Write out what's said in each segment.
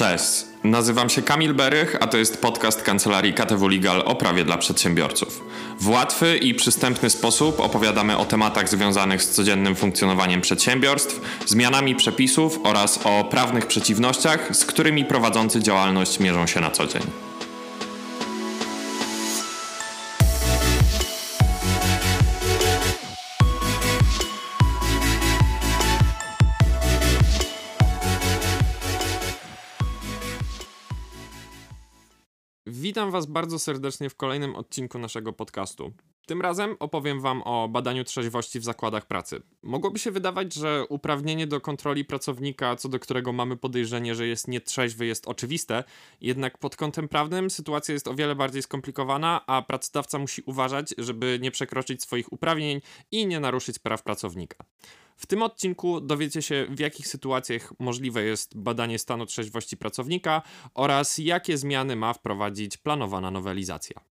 Cześć, nazywam się Kamil Berych, a to jest podcast kancelarii KTW Legal o prawie dla przedsiębiorców. W łatwy i przystępny sposób opowiadamy o tematach związanych z codziennym funkcjonowaniem przedsiębiorstw, zmianami przepisów oraz o prawnych przeciwnościach, z którymi prowadzący działalność mierzą się na co dzień. Witam Was bardzo serdecznie w kolejnym odcinku naszego podcastu. Tym razem opowiem Wam o badaniu trzeźwości w zakładach pracy. Mogłoby się wydawać, że uprawnienie do kontroli pracownika, co do którego mamy podejrzenie, że jest nietrzeźwy, jest oczywiste, jednak pod kątem prawnym sytuacja jest o wiele bardziej skomplikowana, a pracodawca musi uważać, żeby nie przekroczyć swoich uprawnień i nie naruszyć praw pracownika. W tym odcinku dowiecie się, w jakich sytuacjach możliwe jest badanie stanu trzeźwości pracownika oraz jakie zmiany ma wprowadzić planowana nowelizacja.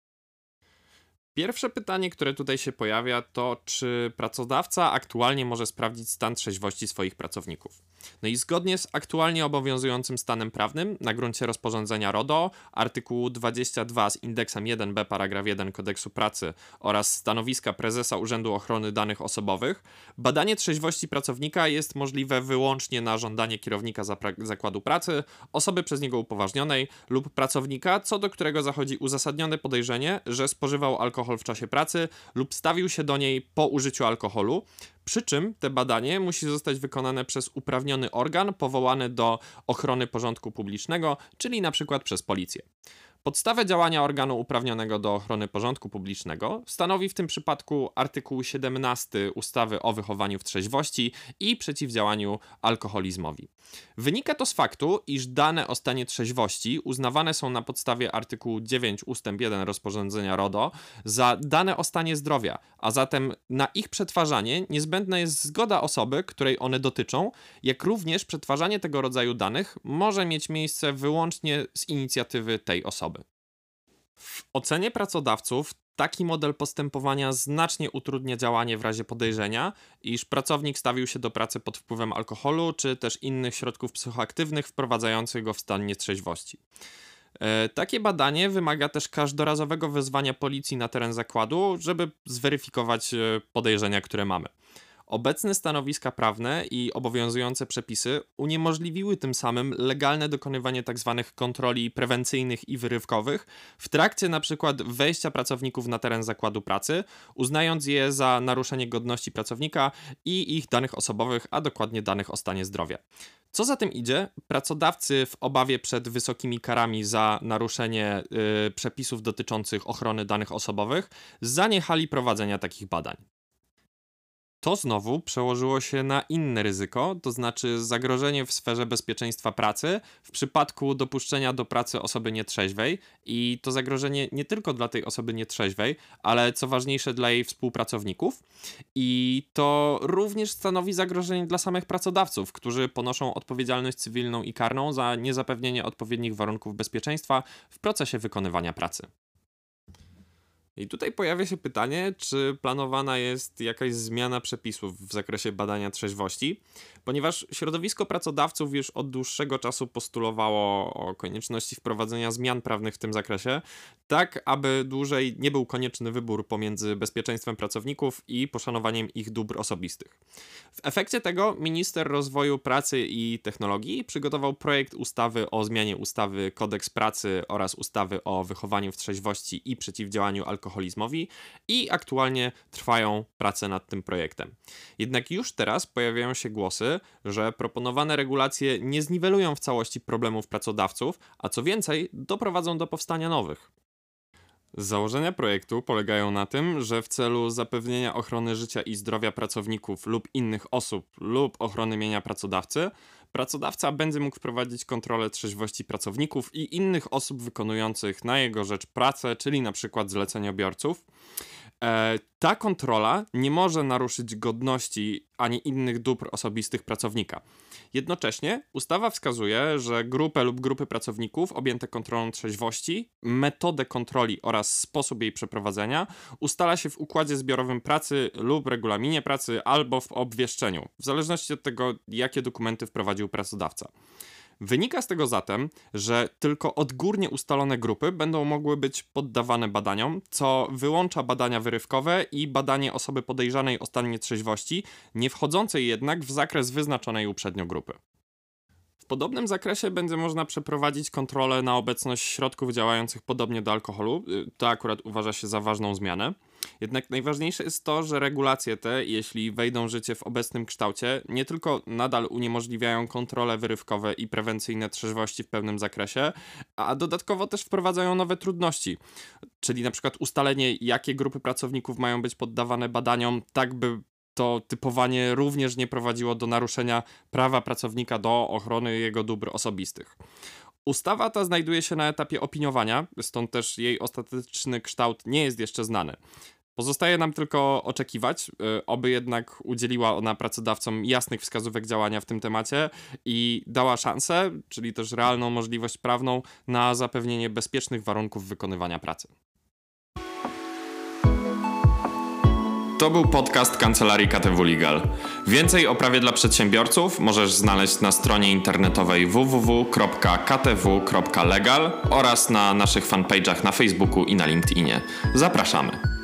Pierwsze pytanie, które tutaj się pojawia, to czy pracodawca aktualnie może sprawdzić stan trzeźwości swoich pracowników. No i zgodnie z aktualnie obowiązującym stanem prawnym na gruncie rozporządzenia RODO, artykułu 22 z indeksem 1b paragraf 1 kodeksu pracy oraz stanowiska prezesa Urzędu Ochrony Danych Osobowych, badanie trzeźwości pracownika jest możliwe wyłącznie na żądanie kierownika zakładu pracy, osoby przez niego upoważnionej lub pracownika, co do którego zachodzi uzasadnione podejrzenie, że spożywał alkohol w czasie pracy lub stawił się do niej po użyciu alkoholu, przy czym te badanie musi zostać wykonane przez uprawniony organ powołany do ochrony porządku publicznego, czyli na przykład przez policję. Podstawę działania organu uprawnionego do ochrony porządku publicznego stanowi w tym przypadku artykuł 17 ustawy o wychowaniu w trzeźwości i przeciwdziałaniu alkoholizmowi. Wynika to z faktu, iż dane o stanie trzeźwości uznawane są na podstawie artykułu 9 ust. 1 rozporządzenia RODO za dane o stanie zdrowia, a zatem na ich przetwarzanie niezbędna jest zgoda osoby, której one dotyczą, jak również przetwarzanie tego rodzaju danych może mieć miejsce wyłącznie z inicjatywy tej osoby. W ocenie pracodawców taki model postępowania znacznie utrudnia działanie w razie podejrzenia, iż pracownik stawił się do pracy pod wpływem alkoholu czy też innych środków psychoaktywnych wprowadzających go w stan nietrzeźwości. E, takie badanie wymaga też każdorazowego wezwania policji na teren zakładu, żeby zweryfikować e, podejrzenia, które mamy. Obecne stanowiska prawne i obowiązujące przepisy uniemożliwiły tym samym legalne dokonywanie tzw. Tak kontroli prewencyjnych i wyrywkowych w trakcie np. wejścia pracowników na teren zakładu pracy, uznając je za naruszenie godności pracownika i ich danych osobowych, a dokładnie danych o stanie zdrowia. Co za tym idzie, pracodawcy w obawie przed wysokimi karami za naruszenie yy, przepisów dotyczących ochrony danych osobowych zaniechali prowadzenia takich badań. To znowu przełożyło się na inne ryzyko, to znaczy zagrożenie w sferze bezpieczeństwa pracy w przypadku dopuszczenia do pracy osoby nietrzeźwej i to zagrożenie nie tylko dla tej osoby nietrzeźwej, ale co ważniejsze dla jej współpracowników i to również stanowi zagrożenie dla samych pracodawców, którzy ponoszą odpowiedzialność cywilną i karną za niezapewnienie odpowiednich warunków bezpieczeństwa w procesie wykonywania pracy. I tutaj pojawia się pytanie, czy planowana jest jakaś zmiana przepisów w zakresie badania trzeźwości, ponieważ środowisko pracodawców już od dłuższego czasu postulowało o konieczności wprowadzenia zmian prawnych w tym zakresie, tak aby dłużej nie był konieczny wybór pomiędzy bezpieczeństwem pracowników i poszanowaniem ich dóbr osobistych. W efekcie tego minister rozwoju pracy i technologii przygotował projekt ustawy o zmianie ustawy Kodeks Pracy oraz ustawy o wychowaniu w trzeźwości i przeciwdziałaniu alkoholizmowi i aktualnie trwają prace nad tym projektem. Jednak już teraz pojawiają się głosy, że proponowane regulacje nie zniwelują w całości problemów pracodawców, a co więcej, doprowadzą do powstania nowych. Założenia projektu polegają na tym, że w celu zapewnienia ochrony życia i zdrowia pracowników lub innych osób lub ochrony mienia pracodawcy, pracodawca będzie mógł wprowadzić kontrolę trzeźwości pracowników i innych osób wykonujących na jego rzecz pracę, czyli na przykład zleceniobiorców. E, ta kontrola nie może naruszyć godności ani innych dóbr osobistych pracownika. Jednocześnie ustawa wskazuje, że grupę lub grupy pracowników objęte kontrolą trzeźwości, metodę kontroli oraz sposób jej przeprowadzenia ustala się w układzie zbiorowym pracy lub regulaminie pracy albo w obwieszczeniu, w zależności od tego, jakie dokumenty wprowadził pracodawca. Wynika z tego zatem, że tylko odgórnie ustalone grupy będą mogły być poddawane badaniom, co wyłącza badania wyrywkowe i badanie osoby podejrzanej o stan nietrzeźwości, nie wchodzącej jednak w zakres wyznaczonej uprzednio grupy. W podobnym zakresie będzie można przeprowadzić kontrolę na obecność środków działających podobnie do alkoholu. Y, to akurat uważa się za ważną zmianę. Jednak najważniejsze jest to, że regulacje te, jeśli wejdą w życie w obecnym kształcie, nie tylko nadal uniemożliwiają kontrole wyrywkowe i prewencyjne trzeźwości w pełnym zakresie, a dodatkowo też wprowadzają nowe trudności, czyli na przykład ustalenie, jakie grupy pracowników mają być poddawane badaniom, tak by to typowanie również nie prowadziło do naruszenia prawa pracownika do ochrony jego dóbr osobistych. Ustawa ta znajduje się na etapie opiniowania, stąd też jej ostateczny kształt nie jest jeszcze znany. Pozostaje nam tylko oczekiwać, y, oby jednak udzieliła ona pracodawcom jasnych wskazówek działania w tym temacie i dała szansę, czyli też realną możliwość prawną na zapewnienie bezpiecznych warunków wykonywania pracy. To był podcast Kancelarii KTW Legal. Więcej o prawie dla przedsiębiorców możesz znaleźć na stronie internetowej www.ktw.legal oraz na naszych fanpage'ach na Facebooku i na LinkedInie. Zapraszamy.